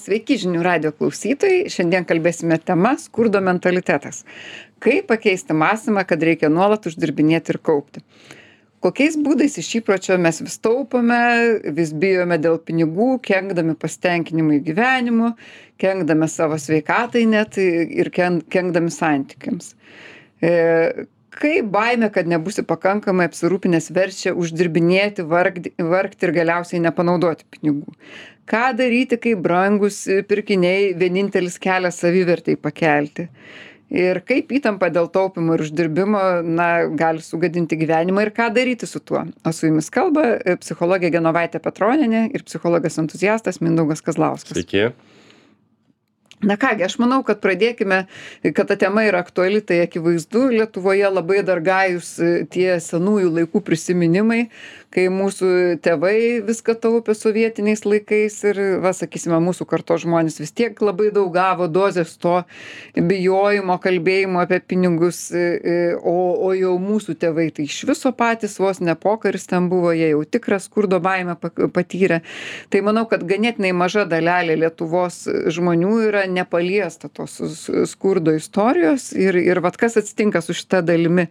Sveiki žinių radio klausytojai. Šiandien kalbėsime tema skurdo mentalitetas. Kaip pakeisti mąstymą, kad reikia nuolat uždirbinėti ir kaupti. Kokiais būdais iš įpročio mes vis taupome, vis bijome dėl pinigų, kenkdami pasitenkinimui gyvenimu, kenkdami savo sveikatai net ir kenkdami santykiams. E, kaip baimė, kad nebusi pakankamai apsirūpinęs verčia uždirbinėti, vargti, vargti ir galiausiai nepanaudoti pinigų? Ką daryti kai brangūs pirkiniai vienintelis kelias savivertei pakelti? Ir kaip įtampa dėl taupymo ir uždirbimo na gali sugadinti gyvenimą ir ką daryti su tuo? O su jumis kalba psichologė genovaitė petronienė ir psichologas entuziastas mindaugas kazlauskas. Sveiki. Na kągi, aš manau, kad pradėkime, kad ta tema yra aktuali, tai akivaizdu, Lietuvoje labai dar gajus tie senųjų laikų prisiminimai, kai mūsų tėvai viską taupė sovietiniais laikais ir, va, sakysime, mūsų karto žmonės vis tiek labai daug gavo dozės to bijojimo, kalbėjimo apie pinigus, e, e, o, o jau mūsų tėvai tai iš viso patys vos ne pokaris ten buvo, jie jau tikras skurdo baimę patyrė. Tai manau, kad ganėtinai maža dalelė Lietuvos žmonių yra nepaliesta tos skurdo istorijos ir, ir vad kas atsitinka su šita dalimi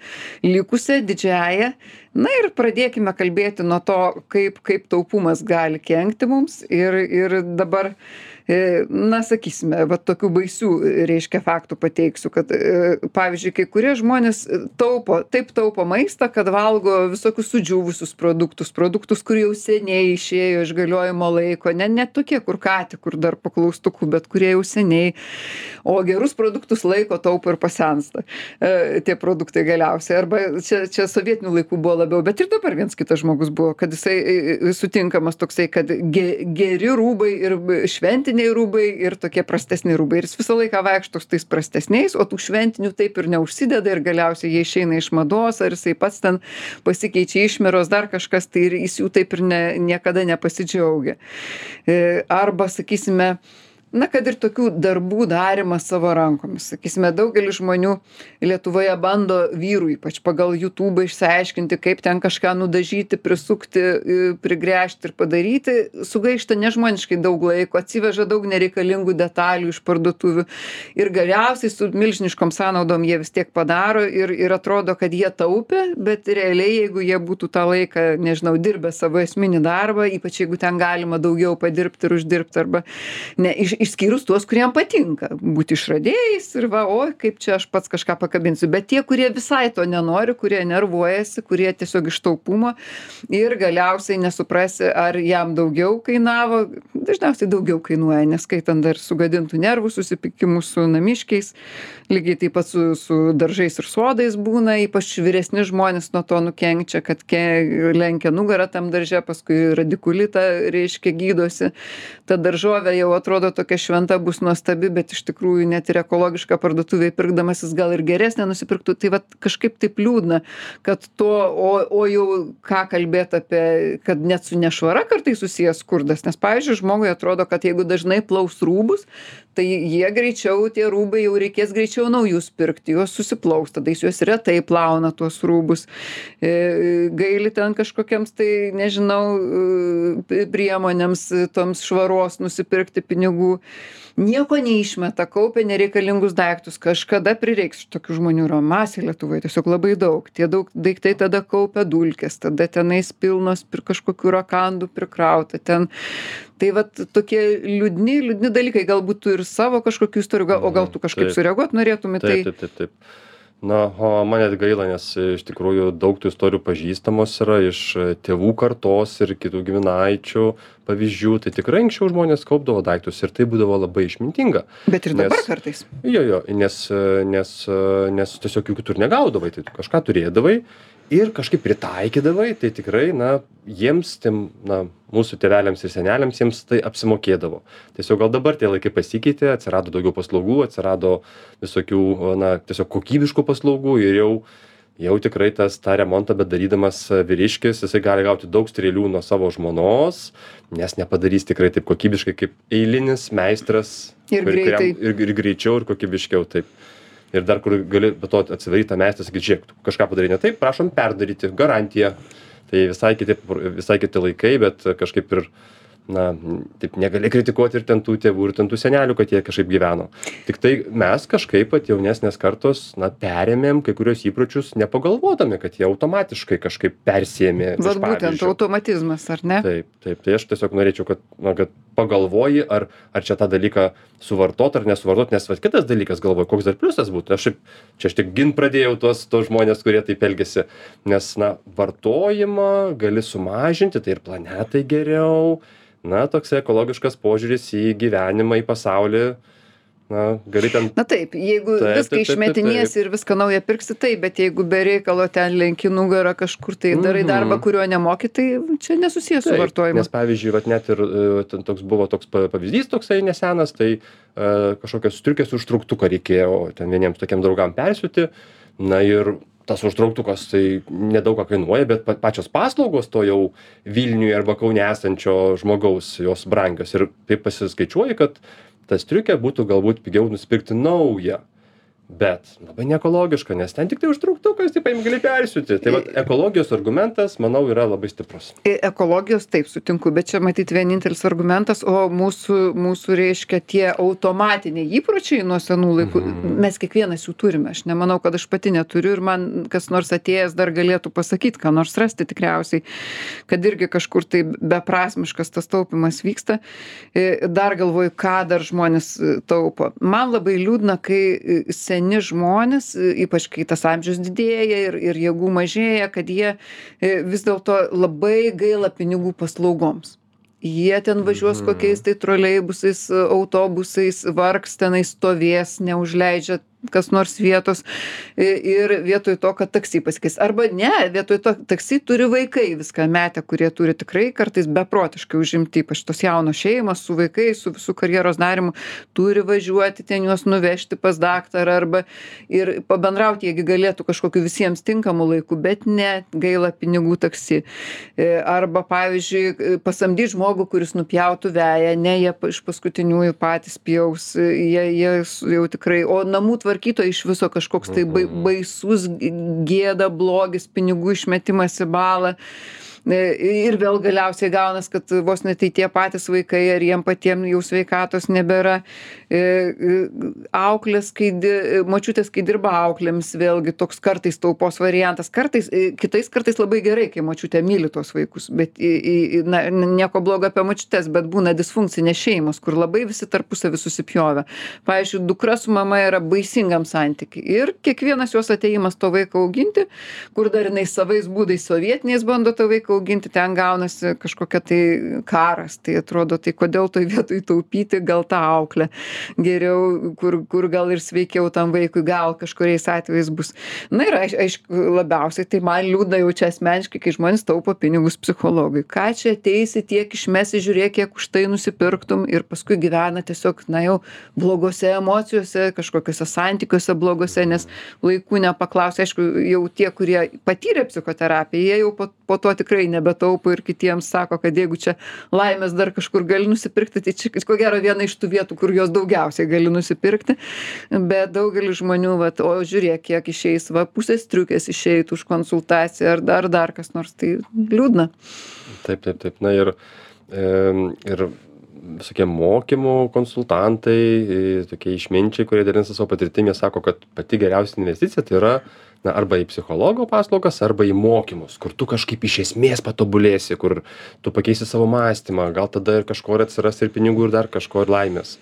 likusia didžiaja na ir pradėkime kalbėti nuo to kaip kaip taupumas gali kenkti mums. Ir ir dabar na sakysime va tokių baisių reiškia faktų pateiksiu kad e, pavyzdžiui kai kurie žmonės taupo taip taupo maistą kad valgo visokius sudžiūvusius produktus produktus kurie jau seniai išėjo iš galiojimo laiko ne ne tokie kur ką tik kur dar po klaustuku bet kurie jau seniai o gerus produktus laiko taupo ir pasensta e, tie produktai galiausiai. Arba čia čia sovietinių laikų buvo labiau bet ir dabar viens kitas žmogus buvo kad jisai sutinkamas toksai kad ge geri rūbai ir šventiniai šventiniai rūbai ir tokie prastesni rūbai. Ir jis visą laiką vaikšto su tais prastesniais o tų šventinių taip ir neužsideda ir galiausiai jie išeina iš mados ar jisai pats ten pasikeičia išmiros dar kažkas tai ir jis jų taip ir ne niekada nepasidžiaugia. E, arba sakysime na kad ir tokių darbų darymas savo rankomis. Sakysime daugelis žmonių lietuvoje bando vyrų ypač pagal jutūbą išsiaiškinti kaip ten kažką nudažyti prisukti prigręžti ir padaryti. Sugaišta nežmoniškai daug laiko atsiveža daug nereikalingų detalių iš parduotuvių. Ir galiausiai su milžiniškom sąnaudom jie vis tiek padaro ir ir atrodo kad jie taupė bet realiai jeigu jie būtų tą laiką nežinau dirbę savo esminį darbą ypač jeigu ten galima daugiau padirbt ir uždirbt arba ne iš išskyrus tuos kuriem patinka. Būt išradėjais ir va oi kaip čia aš pats kažką pakabinsiu. Bet tie kurie visai to nenori kurie nervuojasi kurie tiesiog iš taupumo ir galiausiai nesuprasi ar jam daugiau kainavo. Dažniausiai daugiau kainuoja neskaitant dar sugadintų nervų susipykimų su namiškiais. Lygiai taip pat su su daržais ir sodais būna ypač vyresni žmonės nuo to nukenčia kad ke lenkia nugarą tam darže paskui radikulitą reiškia gydosi. Ta daržovė jau atrodo tokia tokia šventa bus nuostabi bet iš tikrųjų net ir ekologišką parduotuvėj pirkdamas jis gal ir geresnę nusipirktų. Tai vat kažkaip taip liūdna kad to o o jau ką kalbėt apie kad net su nešvara kartais susijęs skurdas. Nes pavyzdžiui žmogui atrodo kad jeigu dažnai plaus rūbus tai jie greičiau tie rūbai jau reikės greičiau naujus pirkti juos susiplaus tada jis juos retai plauna tuos rūbus. E, gaili ten kažkokiems tai nežinau e, priemonėms toms švaros nusipirkti pinigų nieko neišmeta kaupia nereikalingus daiktus kažkada prireiks tokių žmonių yra masė lietuvoj tiesiog labai daug. Tie daug daiktai tada kaupia dulkes tada tenais pilnos pir kažkokių rakandų prikrauta ten tai vat tokie liūdni liūdni dalykai galbūt tu ir savo kažkokių istorijų o gal tu kažkaip sureaguot norėtum į tai taip taip taip na o man net gaila nes iš tikrųjų daug tų istorijų pažįstamos yra iš tėvų kartos ir kitų giminaičių pavyzdžių. Tai tikrai anksčiau žmonės kaupdavo daiktus ir tai būdavo labai išmintinga. Bet ir dabar kartais. Jo jo nes nes nes tiesiog juk tu ir negaudavai. Tai tu kažką turėdavai ir kažkaip pritaikydavai tai tikrai na jiems tiem na mūsų tėveliams ir seneliams jiems tai apsimokėdavo. Tiesiog gal dabar tie laikai pasikeitė atsirado daugiau paslaugų atsirado visokių na tiesiog kokybiškų paslaugų ir jau jau tikrai tas tą remontą bedarydamas vyriškis jisai gali gauti daug strėlių nuo savo žmonos nes nepadarys tikrai taip kokybiškai kaip eilinis meistras ir greitai. ir, ir greičiau ir kokybiškiau taip ir dar kur gali be to atsidaryt tą meistrą sakyt žiūrėk tu kažką padarei ne taip prašom perdaryti garantija tai visai kiti visai kiti laikai bet kažkaip ir na taip negali kritikuoti ir ten tų tėvų ir ten tų senelių kad jie kažkaip gyveno. Tiktai mes kažkaip vat jaunesnės kartos na perėmėm kai kuriuos įpročius nepagalvodami kad jie automatiškai kažkaip persiėmė vat būtent automatizmas ar ne? Taip taip tai aš tiesiog norėčiau kad na kad pagalvoji ar ar čia tą dalyką suvartot ar nesuvartot nes vat kitas dalykas galvoju koks dar pliusas būtų. Aš šiaip čia aš tik gint pradėjau tuos tuos žmones kurie taip elgiasi nes na vartojimą gali sumažinti tai ir planetai geriau na toksai ekologiškas požiūris į gyvenimą į pasaulį na gali ten na taip jeigu Taip, viską išmetinėsi ir viską naują pirksi taip bet jeigu be reikalo ten lenki nugarą kažkur tai darai Mhm. darbą kurio nemoki tai čia nesusiję su vartojimu Nes pavyzdžiui, vat net ir e, toks buvo toks pa- pavyzdys toksai nesenas, tai e, kažkokios striukės užtrauktuką reikėjo ten vieniems tokiem draugam persiūti. Na ir tas užtrauktukas tai nedaug ką kainuoja, bet pa- pačios paslaugos to jau Vilniuje arba Kaune esančio žmogaus jos brangios. Ir taip pasiskaičiuoji, kad tą striukę būtų galbūt pigiau nusipirkti naują. Bet labai neekologiška, nes ten tik tai užtrauktukas, taip paim gali persiūti. Tai vat ekologijos argumentas, manau, yra labai stiprus. E- ekologijos taip sutinku bet čia matyt vienintelis argumentas o mūsų mūsų reiškia tie automatiniai įpročiai nuo senų laikų Mhm. mes kiekvienas jų turime aš nemanau kad aš pati neturiu ir man kas nors atėjęs dar galėtų pasakyt ką nors rasti tikriausiai kad irgi kažkur tai beprasmiškas tas taupymas vyksta E, dar galvoju ką dar žmonės e, taupo man labai liūdna kai e, seni žmonės ypač kai tas amžius didėja ir ir jėgų mažėja kad jie e, vis dėlto labai gaila pinigų paslaugoms jie ten važiuos Mhm. kokiais tai troleibusais autobusais vargs tenai stovės neužleidžia kas nors vietos ir vietoj to kad taksi pasikeis. Arba ne vietoj to taksi turi vaikai viską metę kurie turi tikrai kartais beprotiškai užimti ypač tos jaunos šeimos su vaikais su visu karjeros darymu turi važiuoti ten juos nuvežti pas daktarą arba ir pabendrauti jie gi galėtų kažkokiu visiems tinkamu laiku bet ne gaila pinigų taksi. E, arba pavyzdžiui e, pasamdyt žmogų kuris nupjautų veją ne jie iš paskutiniųjų patys pjaus e, jie jie jau tikrai o namų tvarkytojai iš viso kažkoks tai bai Mhm. baisus gėda blogis pinigų išmetimas į balą ir vėl galiausiai gaunas kad vos ne tai tie patys vaikai ar jiem patiem jau sveikatos nebėra. E, e, auklės kai močiutės kai dirba auklėmis vėlgi toks kartais taupos variantas. Kartais e, kitais kartais labai gerai kai močiutė myli tuos vaikus bet na nieko blogo apie močiutes bet būna disfunkcinės šeimos kur labai visi tarpusavy susipjovę. Pavyzdžiui dukra su mama yra baisingam santyky ir kiekvienas jos atėjimas to vaiko auginti kur dar jinai savais būdais sovietiniais bando tą vaiką auginti ten gaunasi kažkokia tai karas tai atrodo tai kodėl toj vietoj taupyti gal tą auklę geriau kur kur gal ir sveikiau tam vaikui gal kažkuriais atvejais bus. Na ir aiš aišku labiausiai tai man liūdna jau čia asmeniškai kai žmonės taupo pinigus psichologui. Ką čia ateisi tiek išmesi žiūrėk kiek už tai nusipirktum ir paskui gyvena tiesiog na jau blogose emocijose kažkokiuose santykiuose bloguose nes laiku nepaklausė aišku jau tie kurie patyrė psichoterapiją jie jau po po to tikrai nebetaupo ir kitiems sako kad jeigu čia laimės dar kažkur gali nusipirkti tai čia ko gero viena iš tų vietų kur jos daugiausiai gali nusipirkti bet daugelis žmonių vat o žiūrėk kiek išeis va pusė striukės išeitų už konsultaciją ar dar dar kas nors tai liūdna Taip, taip, taip. Na ir, ir visokie mokymų konsultantai, tokie išminčiai, kurie dalinasi savo patirtimi, jie sako, kad pati geriausia investicija tai yra na, arba į psichologo paslaugas, arba į mokymus, kur tu kažkaip iš esmės patobulėsi, kur tu pakeisi savo mąstymą, gal tada ir kažko ir atsiras ir pinigų, ir dar kažko ir laimės.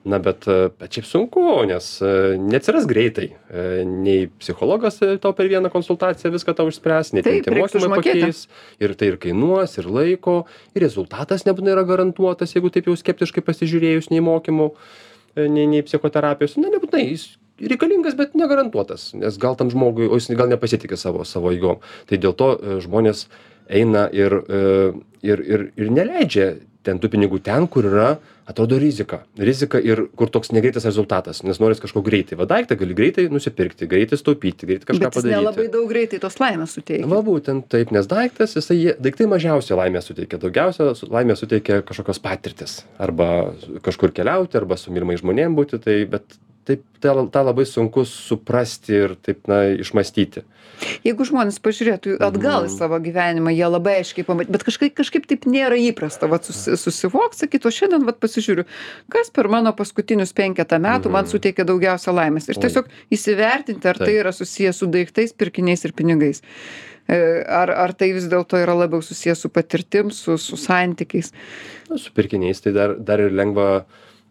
Na, bet, e, bet šiaip sunku, nes e, neatsiras greitai. E, Nei psichologas tau per vieną konsultaciją viską tau išspręs, nei ten tie mokymai pakeis ir tai ir kainuos ir laiko ir rezultatas nebūtinai yra garantuotas jeigu taip jau skeptiškai pasižiūrėjus nei mokymų nei nei psichoterapijos. Na nebūtinai jis reikalingas bet negarantuotas nes gal tam žmogui o jis gal nepasitiki savo savo eigom. Tai dėl to žmonės eina ir ir ir ir neleidžia ten tų pinigų ten kur yra atrodo rizika. Rizika ir kur toks negreitas rezultatas nes noris kažko greitai. Va daiktą gali greitai nusipirkti greitai sutaupyti greit kažką padaryti. nelabai daug greitai tos laimės suteikia. Va būtent taip, nes daiktas, jisai, daiktai mažiausiai laimę suteikia, daugiausia laimę suteikia kažkokios patirtis. Arba kažkur keliauti, arba su mylimai žmonėm būti, tai bet taip tą tą labai sunku suprasti ir taip na išmąstyti Jeigu žmonės pažiūrėtų atgal į Mhm. savo gyvenimą, jie labai aiškiai pamatytų, bet kažkaip, kažkaip taip nėra įprasta, vat, susi, susivokti, sakyti, o šiandien vat, pasižiūriu, kas per mano paskutinius penketą metų man Mhm. suteikė daugiausia laimės. Ir tiesiog įsivertinti, ar tai yra susijęs su daiktais, pirkiniais ir pinigais. E, Ar, ar tai vis dėlto yra labiau susijęs su patirtim, su, su santykiais. Na, su pirkiniais tai dar, dar ir lengva e,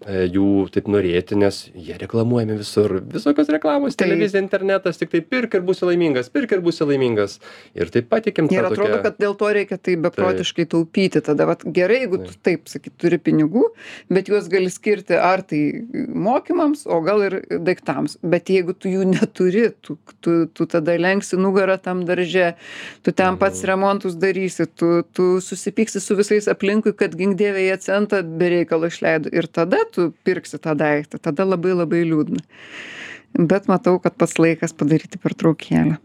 jų taip norėti, nes jie reklamuojami visur. Visokios reklamos, Taip. televizija, internetas, tik tai pirk ir būsi laimingas, pirk ir būsi laimingas. Ir taip patikim Ir atrodo, tokią... kad dėl to reikia taip beprotiškai taupyti. Tada vat, gerai, jeigu tu taip sakyt, turi pinigų, bet juos gali skirti ar tai mokymams, o gal ir daiktams. Bet jeigu tu jų neturi, tu, tu, tu tada lenksi nugarą tam darže, tu ten pats remontus darysi, tu, tu susipyksi su visais aplinkui, kad gingdėvė jie centą bereikalo išleido. Ir tada tu pirksi tą daiktą. Tada labai labai liūdna. Bet matau, kad pats laikas padaryti pertraukėlę.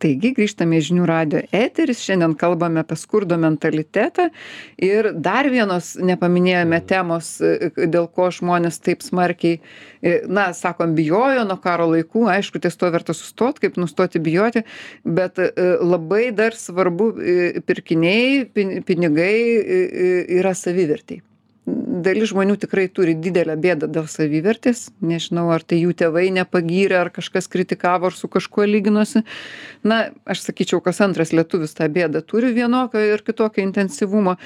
Taigi grįžtame į žinių radio eteris, šiandien kalbame apie skurdo mentalitetą. Ir dar vienos nepaminėjome temos, e, dėl ko žmonės taip smarkiai, e, na, sakom, bijojo nuo karo laikų, aišku, ties to verta sustoti, kaip nustoti bijoti, bet e, labai dar svarbu pirkiniai, pin- pinigai yra savivertiai dalis žmonių tikrai turi didelę bėdą dėl savivertės. Nežinau ar tai jų tėvai nepagyrė ar kažkas kritikavo ar su kažkuo lyginosi. Na aš sakyčiau kas antras lietuvis tą bėdą turi vienokio ir kitokio intensyvumo.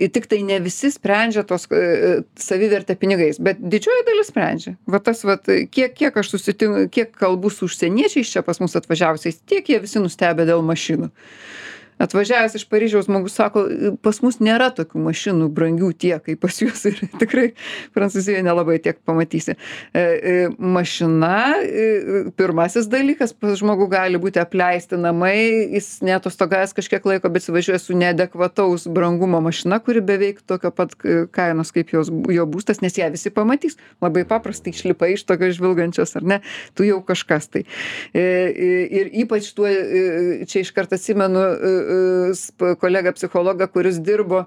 Ir tiktai ne visi sprendžia tos e, savivertę pinigais bet didžioji dalis sprendžia. Va tas vat kiek kiek aš susitinku kiek kalbu su užsieniečiais čia pas mus atvažiavusiais tiek jie visi nustebę dėl mašinų atvažiavęs iš paryžiaus žmogus sako pas mus nėra tokių mašinų brangių tiek kaip pas jus ir tikrai prancūzijoj nelabai tiek pamatysi. E, e, mašina e, pirmasis dalykas pas žmogų gali būti apleisti namai jis neatostogavęs kažkiek laiko bet įsivažiuoja su neadekvataus brangumo mašina kuri beveik tokio pat k- kainos kaip jos jo būstas nes ją visi pamatys. Labai paprastai išlipai iš tokios žvilgančios ar ne? Tu jau kažkas tai. E, e, ir ypač tuo e, čia iškart atsimenu e, e, kolegą psichologą kuris dirbo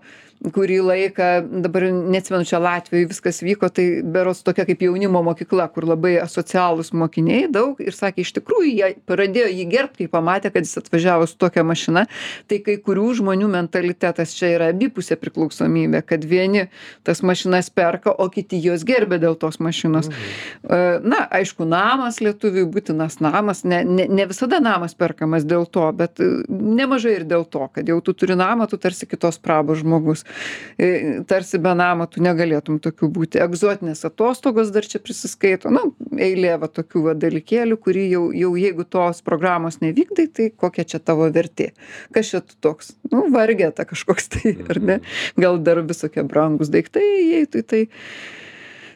kurį laiką dabar neatsimenu čia latvijoj viskas vyko tai berods tokia kaip jaunimo mokykla kur labai asocialūs mokiniai daug ir sakė iš tikrųjų jie pradėjo jį gerbt kai pamatė kad jis atvažiavo su tokia mašina. Tai kai kurių žmonių mentalitetas čia yra abipusė priklausomybė kad vieni tas mašinas perka o kiti juos gerbia dėl tos mašinos. E, na aišku namas lietuviui būtinas namas ne ne ne visada namas perkamas dėl to bet nemažai ir dėl to kad jau tu turi namą tu tarsi kitos prabos žmogus tarsi be namo tu negalėtum tokių būti. Egzotinės atostogos dar čia prisiskaito. Nu eilė va tokių va dalykėlių kurį jau jau jeigu tos programos nevykdai tai kokia čia tavo vertė? Kas čia tu toks? Nu vargeta kažkoks tai ar ne? Gal dar visokie brangūs daiktai įeitų į tai tai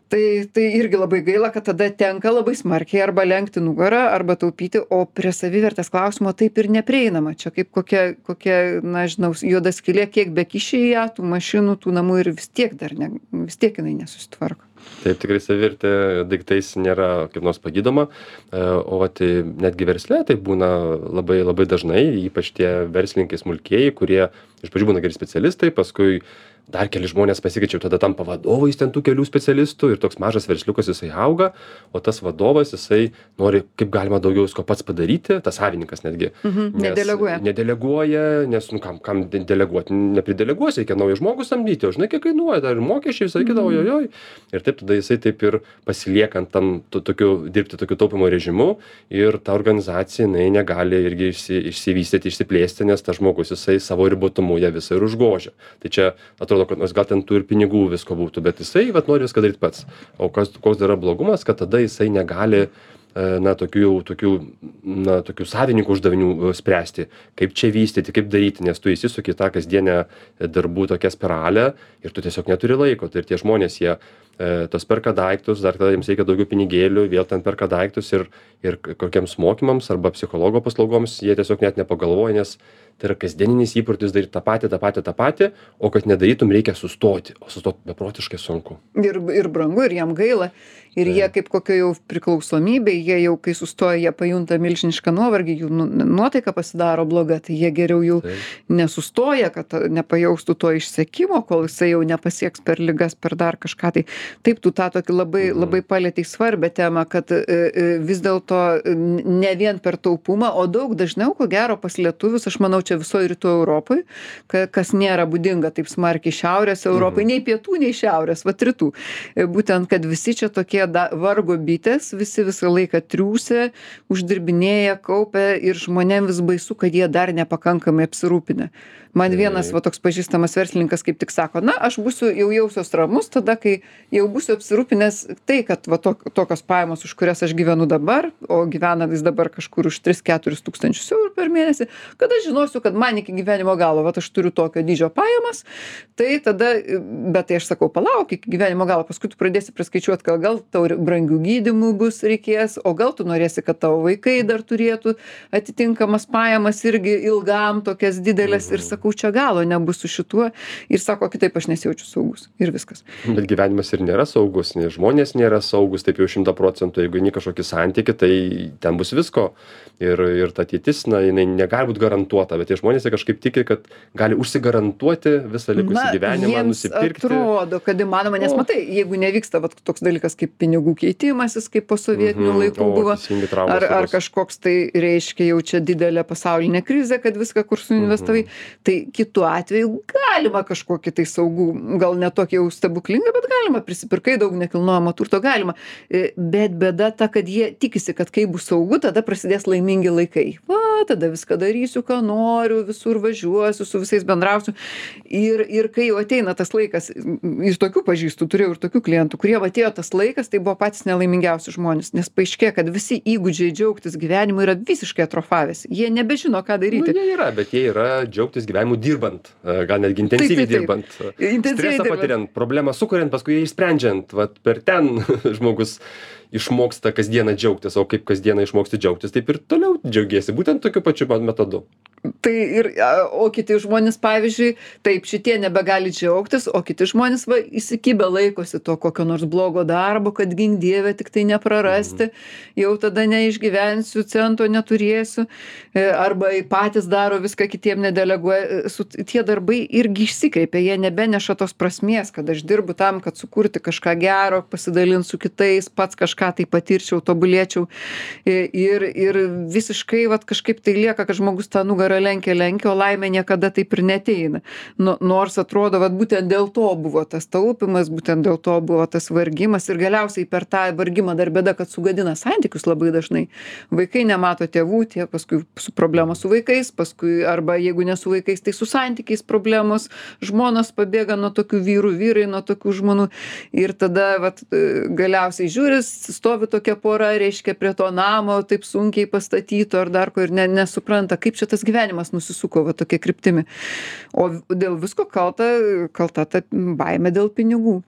tai irgi labai gaila kad tada tenka labai smarkiai arba lenkti nugarą arba taupyti o prie savivertės klausimo taip ir neprieinama. Čia kaip kokia kokia na žinau juoda skylė kiek bekiši į ją tų mašinų tų namų ir vis tiek dar ne vis tiek jinai nesusitvarko. Taip tikrai savivertė daiktais nėra kaip nors pagydoma, e, o tai netgi versle tai būna labai labai dažnai, ypač tie verslininkai smulkieji, kurie iš pradžių būna geri specialistai, paskui dar keli žmonės pasikeičia, tada tampa vadovais ten tų kelių specialistų ir toks mažas versliukas jisai auga, o tas vadovas jisai nori kaip galima daugiau visko pats padaryti, tas savininkas netgi. Mhm, nedeleguoja. Nedeleguoja, nes nu, kam, kam de- deleguoti, neprideleguosi, reikia naują žmogų samdyti, o žinai, kiek kainuoja, dar ir mokesčiai, visai kita, ojojoj. Ir taip tada jisai taip ir pasiliekant tam to, tokiu, dirbti tokiu taupimo režimu ir ta organizacija, jinai negali irgi išsi, išsivystyti, išsiplėsti, nes tas žmogus jisai savo ribotumu ją visą ir užgožia. Tai čia atrodo, kad nors gal ten tų ir pinigų visko būtų, bet jisai vat, nori viską daryti pats. O kas, koks dar yra blogumas, kad tada jisai negali e, na, tokių, jau- tokių, na, tokių savininkų uždavinių e, spręsti, kaip čia vystyti, kaip daryti, nes tu įsisuki į tą kasdienę darbų tokią spiralę ir tu tiesiog neturi laiko. Tai ir tie žmonės, jie e, tos perka daiktus, dar tada jiems reikia daugiau pinigėlių, vėl ten perka daiktus ir, ir kokiems mokymams arba psichologo paslaugoms jie tiesiog net nepagalvoja, nes tai yra kasdieninis įprotis daryt tą patį tą patį tą patį o kad nedarytum reikia sustoti o sustot beprotiškai sunku. Ir ir brangu ir jiem gaila. Ir jie kaip kokioj jau priklausomybėj jie jau kai sustoja jie pajunta milžinišką nuovargį jų nu nuotaika pasidaro bloga tai jie geriau jau nesustoja kad nepajaustų to išsekimo kol jisai jau nepasieks per ligas per dar kažką. Tai taip tu tą tokį labai Mhm. labai palietei svarbią temą kad e, e, vis dėlto ne vien per taupumą o daug dažniau ko gero pas lietuvius aš manau čia visoj rytų europoj ka kas nėra būdinga taip smarkiai šiaurės europai nei pietų nei šiaurės vat rytų. E, būtent kad visi čia tokie da vargo bitės visi visą laiką triūsia uždirbinėja kaupia ir žmonėm vis baisu kad jie dar nepakankamai apsirūpinę man vienas va toks pažįstamas verslininkas kaip tik sako na aš būsiu jau jausiuos ramus tada kai jau būsiu apsirūpinęs tai kad va tok tokios pajamos už kurias aš gyvenu dabar o gyvena jis dabar kažkur už tris keturis tūkstančius eurų per mėnesį kada žinosiu kad man iki gyvenimo galo vat aš turiu tokio dydžio pajamas tai tada bet tai aš sakau palauk iki gyvenimo galo paskui tu pradėsi priskaičiuot gal gal tau ir brangių gydymų bus reikės o gal tu norėsi kad tavo vaikai dar turėtų atitinkamas pajamas irgi ilgam tokias dideles ir sakau čia galo nebus su šituo ir sako kitaip aš nesijaučiu saugus ir viskas bet gyvenimas ir nėra saugus nes žmonės nėra saugūs taip jau šimtą procentų jeigu į kažkokį santykį tai ten bus visko ir ir ta ateitis na jinai negali būt garantuota bet tie žmonės kažkaip tiki kad gali užsigarantuoti visą likusį gyvenimą jiems nusipirkti atrodo kad įmanoma nes O. matai jeigu nevyksta vat toks dalykas kaip pinigų keitimasis kaip po sovietinių Mhm. laikų O, buvo ar ar kažkoks tai reiškia jau čia didelė pasaulinė krizė kad viską kur suinvestavai Mhm. Tai kitu atveju galima kažkokį tai saugų gal ne tokį jau stebuklingą bet galima prisipirkai daug nekilnojamo turto galima. E, bet bėda ta kad jie tikisi kad kai bus saugu tada prasidės laimingi laikai. Va tada viską darysiu ką noriu visur važiuosiu su visais bendrausiu. Ir ir kai jau ateina tas laikas iš tokių pažįstu turėjau ir tokių klientų kuriem atėjo tas laikas tai buvo patys nelaimingiausi žmonės. Nes paaiškėja kad visi įgūdžiai džiaugtis gyvenimu yra visiškai atrofavęsi. Jie nebežino ką Nu, daryti jie yra, bet jie yra džiaugtis gyvenimu dirbant, e, gal netgi intensyviai taip, taip. dirbant, Intensyviai stresą patiriant, problemą sukuriant, paskui ją išsprendžiant, vat per ten žmogus išmoksta kasdieną džiaugtis, o kaip kasdieną išmoksti džiaugtis, taip ir toliau džiaugiesi, būtent tokiu pačiu metodu. tai ir o kiti žmonės pavyzdžiui taip šitie nebegali džiaugtis o kiti žmonės va įsikibę laikosi to kokio nors blogo darbo kad gink dieve tiktai neprarasti jau tada neišgyvensiu cento neturėsiu e, arba patys daro viską kitiem nedeleguoja E, su tie darbai irgi išsikreipia jie nebeneša tos prasmės kad aš dirbu tam kad sukurti kažką gero pasidalint su kitais pats kažką tai patirčiau tobulėčiau. Ir ir visiškai vat kažkaip tai lieka kad žmogus tą nugarą lenkia lenkia o laimė niekada taip ir neateina no nors atrodo vat būtent dėl to buvo tas taupymas būtent dėl to buvo tas vargimas. Ir galiausiai per tą vargimą dar bėda kad sugadina santykius labai dažnai. Vaikai nemato tėvų tie paskui su problemos su vaikais paskui arba jeigu ne su vaikais tai su santykiais problemos. Žmonos pabėga nuo tokių vyrų vyrai nuo tokių žmonų. Ir tada vat galiausiai žiūri stovi tokia pora reiškia prie to namo taip sunkiai pastatyto ar dar ko ir ne nesupranta kaip čia tas gyvenimas nusisuko va tokia kryptimi. O dėl visko kalta kalta ta baimė dėl pinigų.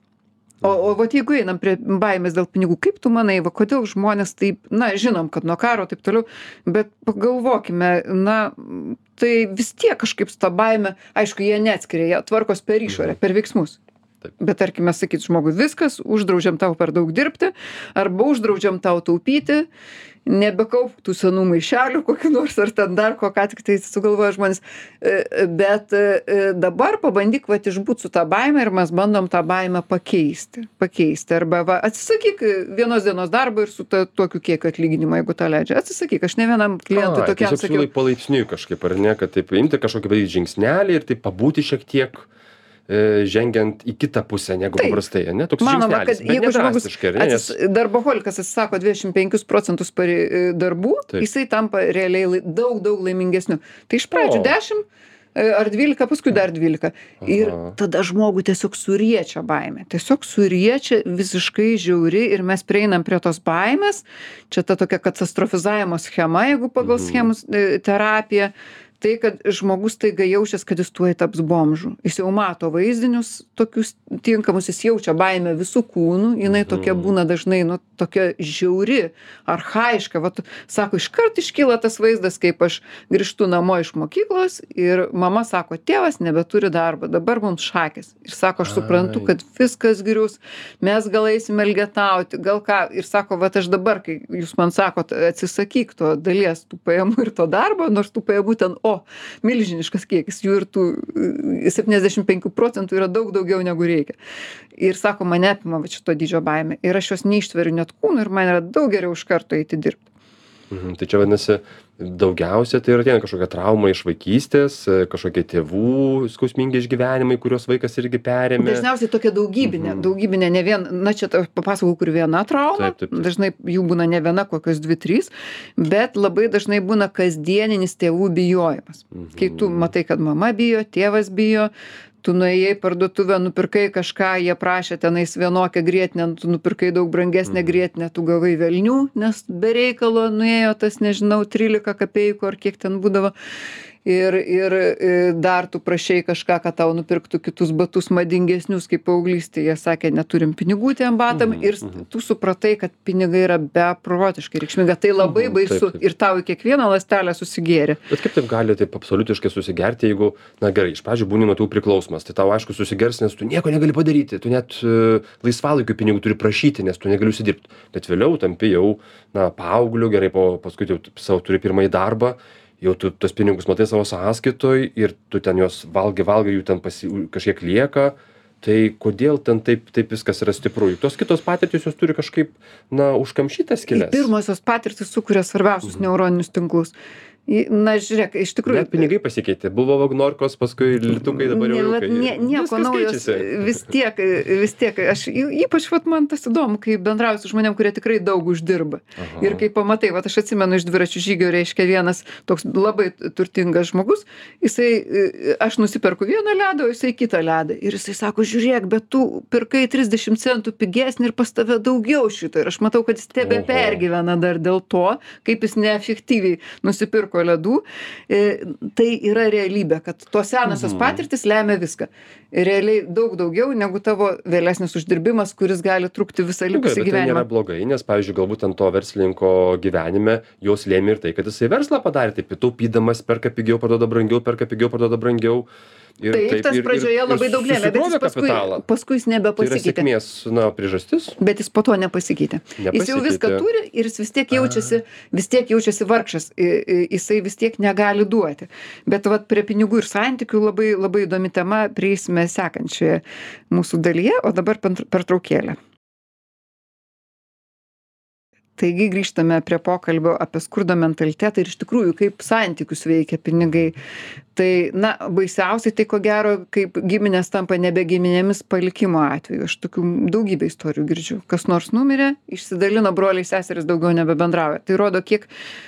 O o vat jeigu einam prie baimės dėl pinigų kaip tu manai va kodėl žmonės taip na žinom kad nuo karo taip toliau bet pagalvokime na tai vis tiek kažkaip su ta baime aišku jie neatskiria jie tvarkos per išorę per veiksmus. Bet tarkime sakyt žmogui viskas uždraudžiam tau per daug dirbti arba uždraudžiam tau taupyti nebekaupk tų senų maišelių kokių nors ar ten dar ko ką tik tai sugalvoja žmonės. E, bet e, dabar pabandyk vat išbūt su ta baime ir mes bandom tą baimę pakeisti pakeisti. Arba va atsisakyk vienos dienos darbo ir su ta tokiu kiekiu atlyginimo jeigu tau leidžia. Atsisakyk aš ne vienam klientui tokiam sakiau. palaipsniui kažkaip, ar ne, kad taip imti kažkokį padaryti žingsnelį ir taip pabūti šiek tiek e, žengiant į kitą pusę negu Taip. paprastai, ne? Toks manoma kad jeigu žmogus atsis, darboholikas atsisako 25 procentus pari, e, darbų Taip. jisai tampa realiai daug daug laimingesniu tai iš pradžių O. 10 e, ar 12 paskui dar 12 ir Aha. tada žmogų tiesiog suriečia baimė tiesiog suriečia visiškai žiauri ir mes prieinam prie tos baimės čia ta tokia katastrofizavimo schema jeigu pagal Mhm. schemus e, terapiją tai kad žmogus staiga jaučias kad jis tuoj taps bomžu. Jis jau mato vaizdinius tokius tinkamus jis jaučia baimę visu kūnu jinai tokia būna dažnai nu tokia žiauri archajiška vat sako iškart iškyla tas vaizdas kaip aš grįžtu namo iš mokyklos ir mama sako tėvas nebeturi darbo dabar mums šakės. Ir sako aš suprantu kad viskas grius mes gal eisim elgetauti gal ką. Ir sako vat aš dabar kai jūs man sakot atsisakyk to dalies tų pajamų ir to darbo nors tų pajamų ten o milžiniškas kiekis jų ir tų septyniasdešim penkių procentų yra daug daugiau negu reikia. Ir sako mane apima vat šito dydžio baimė. Ir aš jos neištveriu net kūnu ir man yra daug geriau iš karto eiti dirbt Mhm, tai čia vadinasi, daugiausia tai yra ateina kažkokia trauma iš vaikystės, kažkokie tėvų skausmingi išgyvenimai, kuriuos vaikas irgi perėmė. Dažniausiai tokia daugybinė, mhm. daugybinė, ne vien, na čia papasakau, kur viena trauma, dažnai jų būna ne viena, kokios dvi, trys, bet labai dažnai būna kasdieninis tėvų bijojimas. Kai tu mhm. matai, kad mama bijo, tėvas bijo, tu nuėjai į parduotuvę nupirkai kažką jie prašė tenais vienokią grietinę tu nupirkai daug brangesnę Mhm. grietinę tu gavai velnių nes be reikalo nuėjo tas nežinau trylika kapeikų ar kiek ten būdavo ir ir i dar tu prašei kažką kad tau nupirktų kitus batus madingesnius kaip paauglystėj jie sakė neturim pinigų tiem batam Mhm, ir mhm. tu supratai kad pinigai yra beprotiškai reikšminga. Tai labai Mhm, baisu ir tau į kiekvieną ląstelę susigėrė. Bet kaip taip gali taip absoliutiškai susigerti, jeigu, na gerai, iš pradžių būni nuo tų priklausomas, tai tau aišku susigers, nes tu nieko negali padaryti, tu net uh, laisvalaikiu pinigų turi prašyti, nes tu negali užsidirbti. Bet vėliau tampi jau, na, paaugliu, gerai, po, paskui jau savo turi pirmąjį darbą, jau tu tos pinigus matai savo sąskaitoj ir tu ten juos valgai, valgai, jų ten pasi, kažkiek lieka. Tai kodėl ten taip, taip viskas yra stipru? Juk tos kitos patirtys jos turi kažkaip, na, užkamšytas kelias. pirmosios patirtys sukuria svarbiausius Mhm. neuroninius tinklus na žiūrėk iš tikrųjų Net pinigai pasikeitė. Buvo vagnorkos, paskui litukai, dabar jau Ne, nie, nieko naujo. vis tiek vis tiek aš ypač vat man tas įdomu kai bendrauji su žmonėm kurie tikrai daug uždirba. Aha. ir kai pamatai vat aš atsimenu iš dviračių žygio reiškia vienas toks labai turtingas žmogus jisai y, aš nusiperku vieną ledą o jisai kitą ledą. Ir jisai sako žiūrėk bet tu pirkai trisdešim centų pigesnį ir pas tave daugiau šito. Ir aš matau kad jis tebepergyvena dar dėl to kaip jis neefektyviai nusipirko ledų E, tai yra realybė kad tos senosios Mhm. patirtys lemia viską realiai daug daugiau negu tavo vėlesnis uždirbimas kuris gali trukti visą Nu, likusį bet tai nėra gyvenimą blogai, nes, pavyzdžiui, galbūt ant to verslininko gyvenime jos lėmė ir tai, kad jisai verslą padarė, taip, taupydamas, perka pigiau, parduoda brangiau, perka pigiau, parduoda brangiau. Ir taip tas ir- pradžioje ir labai daug lėmė bet jis paskui kapitalą. paskui jis Tai yra nebepasikeitė sėkmės, na, priežastis. bet jis po to nepasikeitė. Jis jau viską Nepasikeitė. turi ir jis vis tiek jaučiasi vis tiek jaučiasi vargšas. Jisai vis tiek negali duoti. Bet vat prie pinigų ir santykių labai labai įdomi tema prieisime sekančioje mūsų dalyje o dabar pertraukėlė. Taigi grįžtame prie pokalbio apie skurdo mentalitetą ir iš tikrųjų kaip santykius veikia pinigai tai na baisiausiai tai ko gero kaip giminės tampa nebe giminėmis palikimo atveju. Aš tokių daugybę istorijų girdžiu. Kas nors numirė išsidalino broliai seserys daugiau nebebendrauja. Tai rodo kiek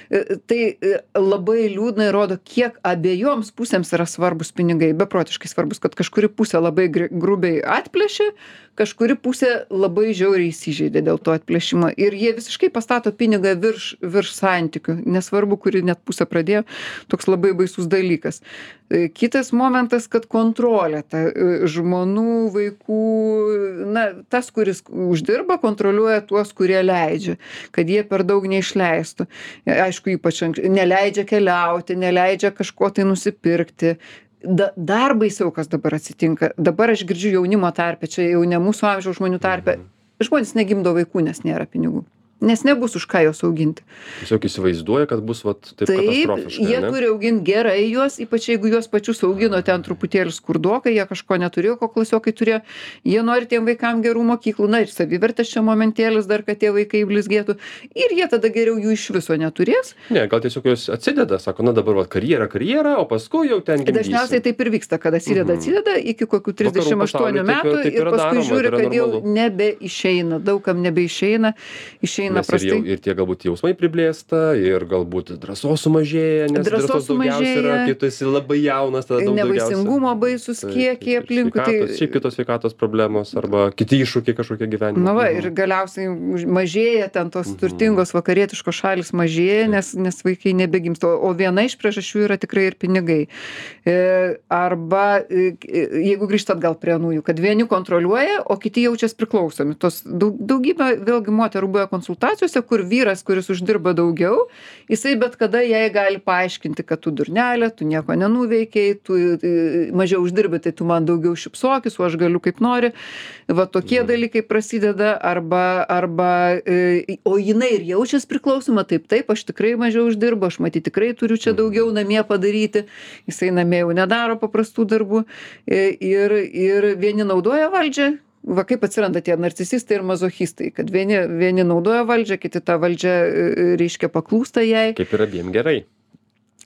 e, tai e, labai liūdna ir rodo kiek abiejoms pusėms yra svarbūs pinigai. Beprotiškai svarbūs kad kažkuri pusė labai grubiai atplėšė kažkuri pusė labai žiauriai įsižeidė dėl to atplėšimo. Ir jie visiškai pastato pinigą virš virš santykių. Nesvarbu kuri net pusė pradėjo. Toks labai baisus dalykas kitas momentas kad kontrolė ta e, žmonų vaikų na tas kuris uždirba kontroliuoja tuos kurie leidžia kad jie per daug neišleistų. E, aišku ypač neleidžia keliauti neleidžia kažko tai nusipirkti. Da dar baisiau kas dabar atsitinka. Dabar aš girdžiu jaunimo tarpe čia jau ne mūsų amžiaus žmonių tarpe. Žmonės negimdo vaikų nes nėra pinigų nes nebus už ką juos auginti Tiesiog įsivaizduoja, kad bus, vat, taip, taip katastrofiškai. jie ne? turi augint gerai juos ypač jeigu juos pačius augino ten truputėlį skurdokai jie kažko neturėjo ko klasiokai turėjo jie nori tiem vaikam gerų mokyklų na ir savivertės čia momentėlis dar kad tie vaikai blizgėtų ir jie tada geriau jų iš viso neturės Ne, gal tiesiog jos atsideda, sako, na dabar vat, karjera, karjera, o paskui jau ten gimdysim. dažniausiai taip ir vyksta kad atsideda Mhm. atsideda iki kokių trisdešim pasauly aštuonių taip metų taip ir paskui daroma, žiūri tai yra kad jau normalu. nebeišeina daug kam nebeišeina išeina eina nes ir jau prastai. ir tie galbūt jausmai priblėsta ir galbūt drąsos sumažėja nes Drąsos drąsos daugiausia yra kai tu esi labai jaunas tada daug Nevaisingumo baisus kiekiai aplinkui. Tai, šiaip kitos sveikatos problemos arba kiti iššūkiai kažkokie gyvenime Na va, Mhm. ir galiausiai už- mažėja ten tos Mhm. turtingos vakarietiškos šalis mažėja, nes, nes vaikai nebegimsta. O viena iš priežasčių yra tikrai ir pinigai. E, Arba, e, jeigu grįžtat gal prie nųjų, kad vieni kontroliuoja, o kiti jaučiasi priklausomi. Tos daug, daugybė vėlgi moterų buvo konsultacijose, kur vyras, kuris uždirba daugiau, jisai bet kada jai gali paaiškinti, kad tu durnelė, tu nieko nenuveikiai, tu e, mažiau uždirbi, tai tu man daugiau šipsokis, o aš galiu kaip nori. Va tokie dalykai prasideda arba, arba e, o jinai ir jaučiasi priklausoma, taip, taip, aš tikrai mažiau uždirbu, aš matyti tikrai turiu čia daugiau namie padaryti, jisai namie jau nedaro paprastų darbų e, ir, ir vieni naudoja valdžią. Va kaip atsiranda tie narcisistai ir mazochistai, kad vieni, vieni naudoja valdžią, kiti tą valdžią, e, e, reiškia, paklūsta jai. kaip ir abiem gerai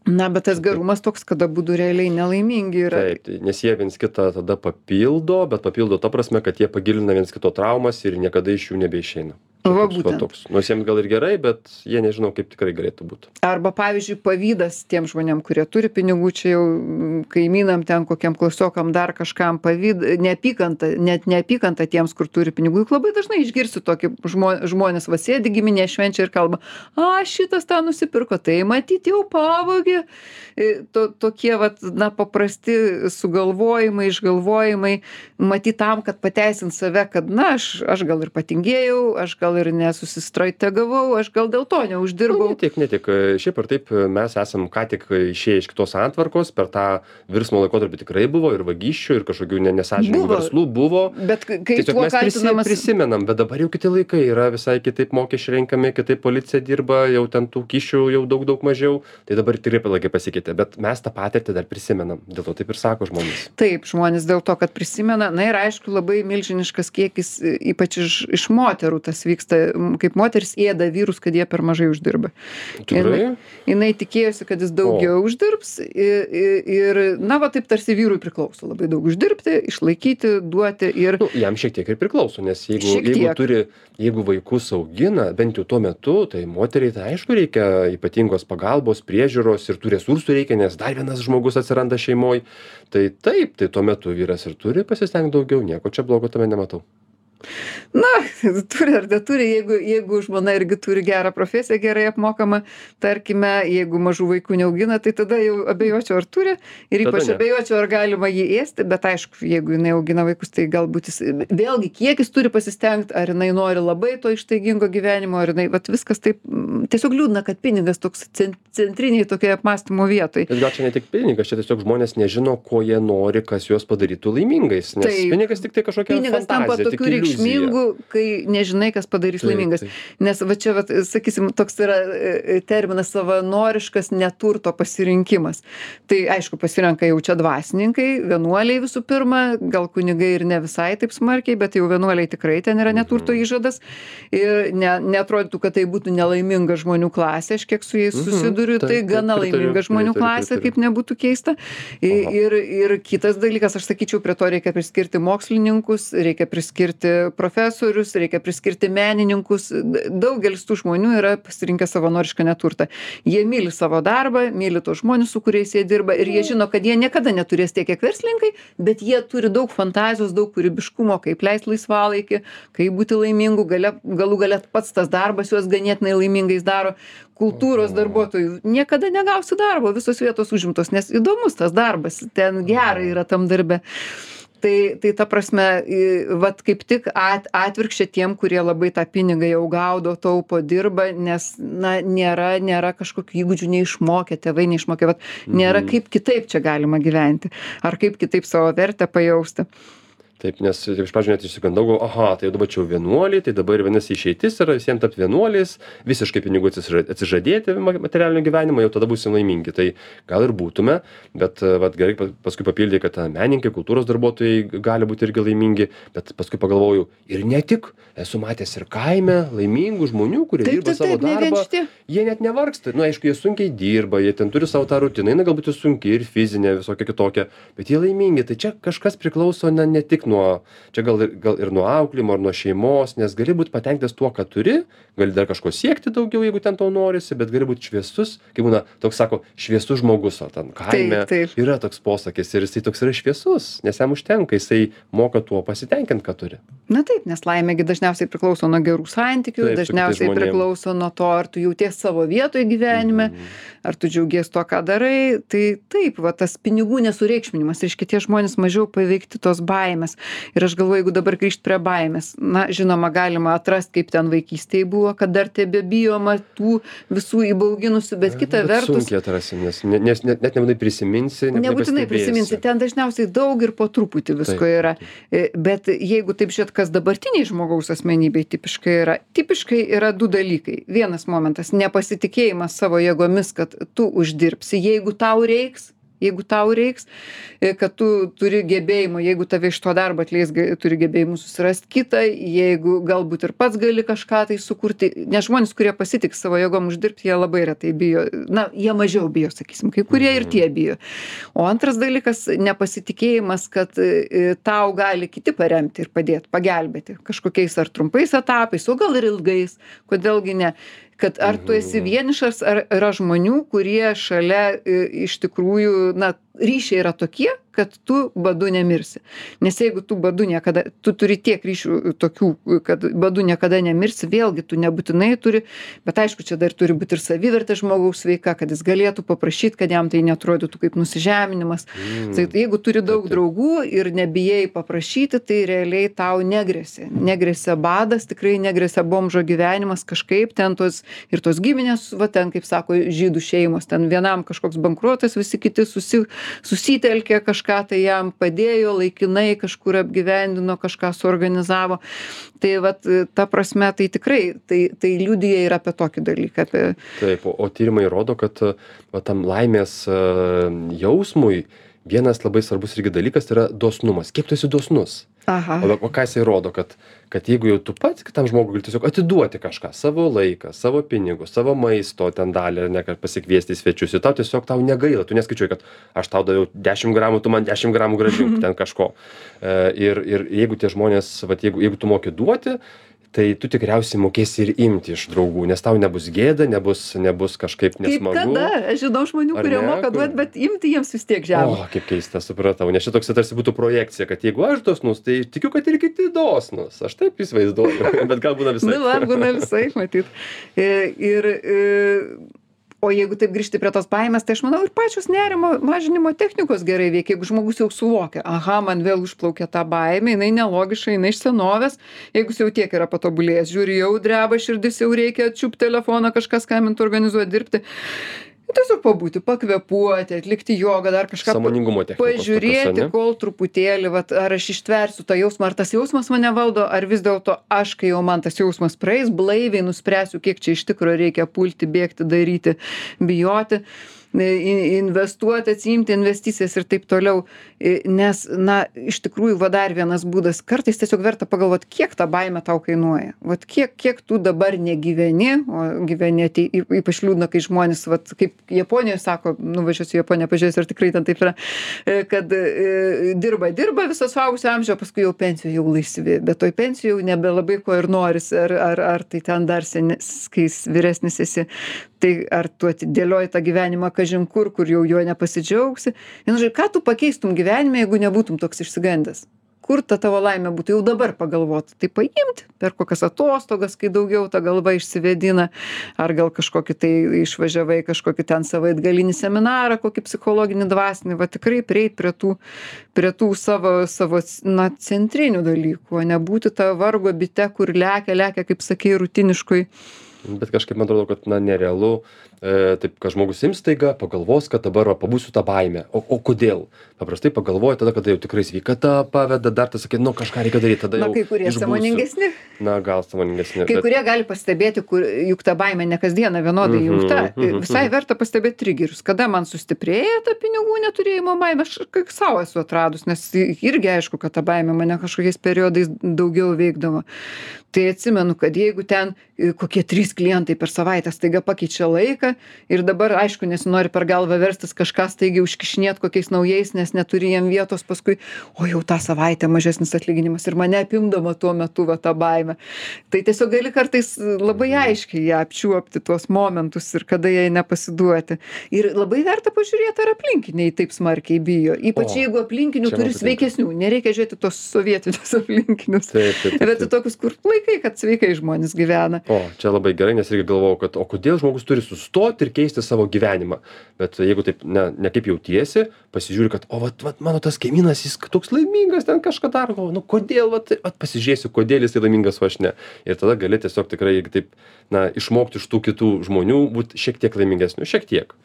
Na, bet tas gerumas toks, kada būtų realiai nelaimingi yra. taip tai nes jie viens kitą tada papildo bet papildo ta prasme kad jie pagilina viens kito traumas ir niekada iš jų nebeišeina Va va būtent. toks nors jiems gal ir gerai bet jie nežino kaip tikrai galėtų būt Arba, pavyzdžiui, pavydas tiem žmonėm, kurie turi pinigų, čia jau mm, kaimynam ten, kokiam klasiokam dar kažkam pavyd, neapykanta, net neapykanta tiems, kur turi pinigų. Juk labai dažnai išgirsi tokį žmo, žmonės vasėdi giminė švenčia ir kalba, a, šitas tą nusipirko, tai matyti jau pavogė. E, To, tokie, vat, na, paprasti sugalvojimai, išgalvojimai, matyt tam, kad pateisint save, kad, na, aš, aš gal ir patingėjau, aš gal ir nesusistrategavau, aš gal dėl to Nu, neuždirbau. ne tik ne tik šiaip ar taip mes esam ką tik išėję iš kitos santvarkos per tą virsmo laikotarpį tikrai buvo ir vagysčių ir kažkokių ne nesąžiningų verslų buvo. Bet kai tiesiog mes kaltinamas... prisimenam bet dabar jau kiti laikai yra visai kitaip mokesčiai renkami kitaip policija dirba jau ten tų kyšių jau daug daug mažiau. Tai dabar tikrai laikai pasikeitė bet mes tą patirtį dar prisimenam. Dėl to taip ir sako žmonės. Taip, žmonės dėl to, kad prisimena, na ir aišku, labai milžiniškas kiekis, ypač iš, iš moterų tas vyksta, m, kaip moteris ėda vyrus, kad jie per mažai uždirba. tikrai? Jinai tikėjosi, kad jis daugiau uždirbs ir, ir, na, va taip tarsi vyrui priklauso labai daug uždirbti, išlaikyti, duoti ir... nu, jam šiek tiek ir priklauso nes jeigu jeigu turi jeigu vaikus augina bent jau tuo metu tai moteriai tai aišku reikia ypatingos pagalbos priežiūros ir tų resursų reikia nes dar vienas žmogus atsiranda šeimoj. Tai taip tai tuo metu vyras ir turi pasistengt daugiau nieko čia blogo tame nematau Na, turi ar neturi, jeigu, jeigu žmona irgi turi gerą profesiją, gerai apmokamą, tarkime, jeigu mažų vaikų neaugina, tai tada jau abejočiau, ar turi ir ypač abejočiau, ar galima jį ėsti, bet aišku, jeigu jinai augina vaikus, tai galbūt jis, vėlgi, kiek jis turi pasistengti, ar jinai nori labai to ištaigingo gyvenimo, ar jinai, vat viskas taip, mm, tiesiog liūdna, kad pinigas toks cen- centriniai tokioje apmąstymo vietoje. bet gal čia ne tik pinigas čia tiesiog žmonės nežino ko jie nori kas juos padarytų laimingais nes Taip. pinigas tiktai kažkokia Pinigas tampa fantazija tik tokiu iliuzija reikšmingu, kai nežinai, kas padarys laimingas. Nes va čia, vat, sakysim, toks yra e, terminas savanoriškas neturto pasirinkimas. Tai aišku, pasirenka jau čia dvasininkai, vienuoliai visų pirma, gal kunigai ir ne visai taip smarkiai, bet jau vienuoliai tikrai ten yra neturto Mhm. įžadas. Ir ne, netrodytų, kad tai būtų nelaiminga žmonių klasė, aš kiek su jais Mhm, susiduriu, tai gana laiminga žmonių klasė, kaip nebūtų keista. Ir, ir kitas dalykas, aš sakyčiau, prie to reikia priskirti mokslininkus, reikia priskirti profesorius, reikia priskirti menininkus. Daugelis tų žmonių yra pasirinkę savanorišką neturtą. Jie myli savo darbą, myli tos žmonės, su kuriais jie dirba ir jie žino, kad jie niekada neturės tiek, kiek verslininkai, bet jie turi daug fantazijos, daug kūrybiškumo, kaip leisti laisvalaikį, kaip būti laimingu, gale, galų galia pats tas darbas juos ganėtinai laimingais daro. Kultūros darbuotojų niekada negausi darbo, visos vietos užimtos, nes įdomus tas darbas, ten gerai yra tam darbe. Tai, tai ta prasme, į- vat kaip tik at, atvirkščia tiem, kurie labai tą pinigą jau gaudo, taupo, dirba, nes, na, nėra, nėra kažkokių įgūdžių neišmokė, tėvai neišmokė, vat, nėra Mhm. kaip kitaip čia galima gyventi, ar kaip kitaip savo vertę pajausti. Taip nes iš pradžių net išsigandau galvojau aha tai dabar čia jau vienuoliai tai dabar vadinasi išeitis yra visiem tapt vienuoliais visiškai pinigų atsiža atsižadėti ma materialinio gyvenimo jau tada būsim laimingi. Tai gal ir būtume bet e, vat gerai pa paskui papildei kad a menininkai kultūros darbuotojai gali būt irgi laimingi bet paskui pagalvojau ir ne tik esu matęs ir kaime laimingų žmonių kurie dirba savo ne darbą jie net nevargsta. Nu aišku jie sunkiai dirba jie ten turi savo tą rutiną jinai galbūt ir sunki ir fizinė visokia kitokia bet jie laimingi. Tai čia kažkas priklauso na ne tik tik nuo čia gal ir gal ir nuo auklėjimo ar nuo šeimos nes gali būt patenkintas tuo ką turi gali dar kažko siekti daugiau jeigu ten tau norisi bet gali būt šviesus kaip būna toks sako šviesus žmogus o ten kaime yra toks posakis ir jisai toks yra šviesus nes jam užtenka jisai moka tuo pasitenkint ką turi. Na taip nes laimė gi dažniausiai priklauso nuo gerų santykių dažniausiai priklauso nuo to ar tu jauties savo vietoj gyvenime ar tu džiaugies tuo ką darai. Tai taip va tas pinigų nesureikšminimas reiškia tie žmonės mažiau paveikti tos baimės ir aš galvoju jeigu dabar grįžt prie baimės na žinoma galima atrast kaip ten vaikystėj buvo kad dar tebebijoma tų visų įbauginusių bet kita vertus sunkiai atrasim nes ne nes net net nebūtinai prisiminsi nebūtinai prisiminsi ten dažniausiai daug ir po truputį visko yra. E, bet jeigu taip žiūrėt kas dabartinėj žmogaus asmenybėj tipiškai yra tipiškai yra du dalykai. Vienas momentas nepasitikėjimas savo jėgomis kad tu uždirbsi. Jeigu tau reiks jeigu tau reiks e, kad tu turi gebėjimų jeigu tave iš to darbo atleis turi gebėjimų susirast kitą jeigu galbūt ir pats gali kažką tai sukurti. Nes žmonės kurie pasitiki savo jėgom uždirbt jie labai retai bijo. Na jie mažiau bijo sakysim kai kurie ir tie bijo. O antras dalykas nepasitikėjimas kad e, tau gali kiti paremti ir padėt pagelbėti kažkokiais ar trumpais etapais o gal ir ilgais. Kodėl gi ne kad ar tu esi vienišas ar yra žmonių kurie šalia iš tikrųjų na ryšiai yra tokie kad tu badu nemirsi. Nes jeigu tu badu niekada tu turi tiek ryšių tokių kad badu niekada nemirsi vėlgi tu nebūtinai turi bet aišku čia dar turi būt ir savivertė žmogaus sveika kad jis galėtų paprašyt kad jam tai neatrodytų kaip nusižeminimas. Tai jeigu turi daug draugų ir nebijai paprašyti tai realiai tau negresia. Negresia badas tikrai negresia bomžo gyvenimas kažkaip ten tos ir tos giminės va ten kaip sako žydų šeimos ten vienam kažkoks bankrotas visi kiti susi susitelkė kažką tai jam padėjo laikinai kažkur apgyvendino kažką suorganizavo. Tai vat ta prasme tai tikrai tai tai liudija ir apie tokį dalyką apie taip o tyrimai rodo kad va tam laimės a, jausmui vienas labai svarbus irgi dalykas tai yra dosnumas. Kiek tu esi dosnus aha. O o ką jisai rodo kad kad jeigu jau tu pats kitam žmogui gali tiesiog atiduoti kažką savo laiką savo pinigus savo maisto ten dalį ne kad pasikviesti į svečius ir tau tiesiog tau negaila tu neskaičiuoji kad aš tau daviau dešim gramų tu man dešim gramų grąžink ten kažko. E, ir ir jeigu tie žmonės vat jeigu jeigu tu moki duoti tai tu tikriausiai mokėsi ir imti iš draugų nes tau nebus gėda nebus nebus kažkaip kaip nesmagu. kada? Aš žinau žmonių kurie moka duot bet imti jiems vis tiek žema o kaip keista supratau nes čia toks tarsi būtų projekcija kad jeigu aš dosnus tai tikiu kad ir kiti dosnūs aš taip įsivaizduoju bet gal būna Nu, visai va, būna visai, matyt. E, Ir, e, o jeigu taip grįžti prie tos baimės, tai aš manau ir pačios nerimo mažinimo technikos gerai veikia, jeigu žmogus jau suvokia, aha, man vėl užplaukė ta baimė, jinai nelogiška, jinai iš senovės, jeigu jis jau tiek yra patobulėjęs, žiūri, jau dreba širdis, jau reikia čiūpti telefoną, kažkas skambinti, organizuoti, dirbti. Tiesiog pabūti, pakvepuoti, atlikti jogą, dar kažką. Pažiūrėti, kol truputėlį, vat, ar aš ištversiu tą jausmą, ar tas jausmas mane valdo, ar vis dėlto aš, kai jau man tas jausmas praeis, blaiviai nuspręsiu, kiek čia iš tikrųjų reikia pulti, bėgti, daryti, bijoti, investuoti, atsiimti investicijas ir taip toliau. Nes, na, iš tikrųjų, va dar vienas būdas, kartais tiesiog verta pagalvoti, kiek ta baime tau kainuoja. Vat kiek, kiek tu dabar negyveni, o gyveni, atei- ypač liūdna, kai žmonės, vat, kaip Japonijoje sako, nuvažiuosiu į Japoniją, pažiūrėsiu, ar tikrai ten taip yra, e, kad e, dirba, dirba visą suaugusio amžiaus, paskui jau pensijoje jau laisvi, bet toj pensijoje jau nebelabai ko ir norisi, ar, ar, ar tai ten dar senis, kai vyresnis esi, tai ar tu atidėlioji tą gyvenimą kažin kur, kur jau juo nepasidžiaugsi. Vienu žodžiu, ką tu pakeistum gyvenime, jeigu nebūtum toks išsigandęs? Kur ta tavo laimė būtų jau dabar pagalvoti? Tai paimti per kokias atostogas, kai daugiau ta galva išsivedina, ar gal kažkokį tai išvažiavai, kažkokį ten savaitgalinį seminarą, kokį psichologinį dvasinį, va tikrai prieit prie tų, prie tų savo, savo na, centrinių dalykų, o nebūti ta vargo bite, kur lekia, lekia, kaip sakei, rutiniškui. Bet kažkaip man atrodo kad na nerealu e, taip kad žmogus ims staiga pagalvos kad dabar va pabūsiu ta baime o o kodėl paprastai pagalvoja tada kada jau tikrai sveikata paveda dar tada sakai nu kažką reikia daryt tada Na, jau kai kurie išbūsiu. samoningesni, na gal sąmoningesni kai bet kurie gali pastebėti, kur juk ta baimė ne kasdieną vienodai Mhm, jungta. mhm, Visai mhm. verta pastebėti trigerius, kada man sustiprėja ta pinigų neturėjimo baimė, aš kaip savo esu atradus, nes irgi aišku, kad ta baimė mane kažkokiais periodais daugiau veikdavo. Tai atsimenu, kad jeigu ten e, kokie trys klientai per savaitę staiga pakeičia laiką, lieka ir dabar aišku nesinori per galvą verstis kažką staigiai užkišinėt kokiais naujais nes neturi jiem vietos paskui o jau tą savaitę mažesnis atlyginimas ir mane apimdavo tuo metu va ta baimė tai tiesiog gali kartais labai aiškiai ją apčiuopti tuos momentus ir kada jai nepasiduoti. Ir labai verta pažiūrėt ar aplinkiniai taip smarkiai bijo ypač jeigu aplinkinių turi sveikesnių nereikia žiūrėti tuos sovietinius aplinkinius. Bet į tokius kur laikai kad sveikai žmonės gyvena. O, čia labai gerai, nes irgi galvojau, kad o kodėl žmogus turi sustoti ir keisti savo gyvenimą. Bet jeigu taip ne, ne kaip jautiesi, pasižiūri, kad, o, vat, vat, mano tas kaimynas, jis toks laimingas, ten kažką daro, galvoju, nu kodėl, vat, vat pasižiūrėsiu, kodėl jis laimingas, o aš ne. Ir tada gali tiesiog tikrai taip, na, išmokti iš tų kitų žmonių, būti šiek tiek laimingesniu, šiek tiek.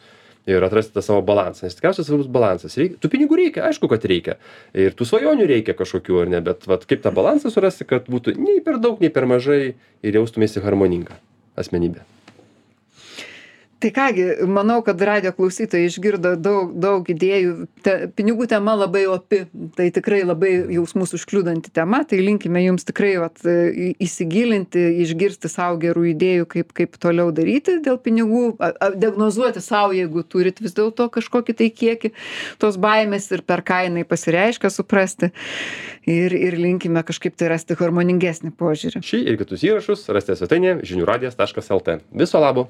Ir atrasti tą savo balansą, nes tikriausiai svarbus balansas. Reik, tų pinigų reikia, aišku, kad reikia. Ir tų svajonių reikia kažkokių ar ne, bet vat, kaip tą balansą surasti, kad būtų nei per daug, nei per mažai ir jaustumėsi harmoninga asmenybė. Tai kągi, manau, kad radio klausytojai išgirdo daug, daug idėjų. Te, pinigų tema labai opi, tai tikrai labai jausmus užkliūdanti tema, tai linkime jums tikrai vat, į- įsigilinti, išgirsti savo gerų idėjų, kaip, kaip toliau daryti dėl pinigų, a, a, diagnozuoti savo, jeigu turit vis dėlto kažkokį tai kiekį tos baimės ir per ką jinai pasireiškia, suprasti. Ir, ir linkime kažkaip tai rasti harmoningesnį požiūrį. Šį ir kitus įrašus rasite svetainėje žiniųradijas.lt. Viso labo.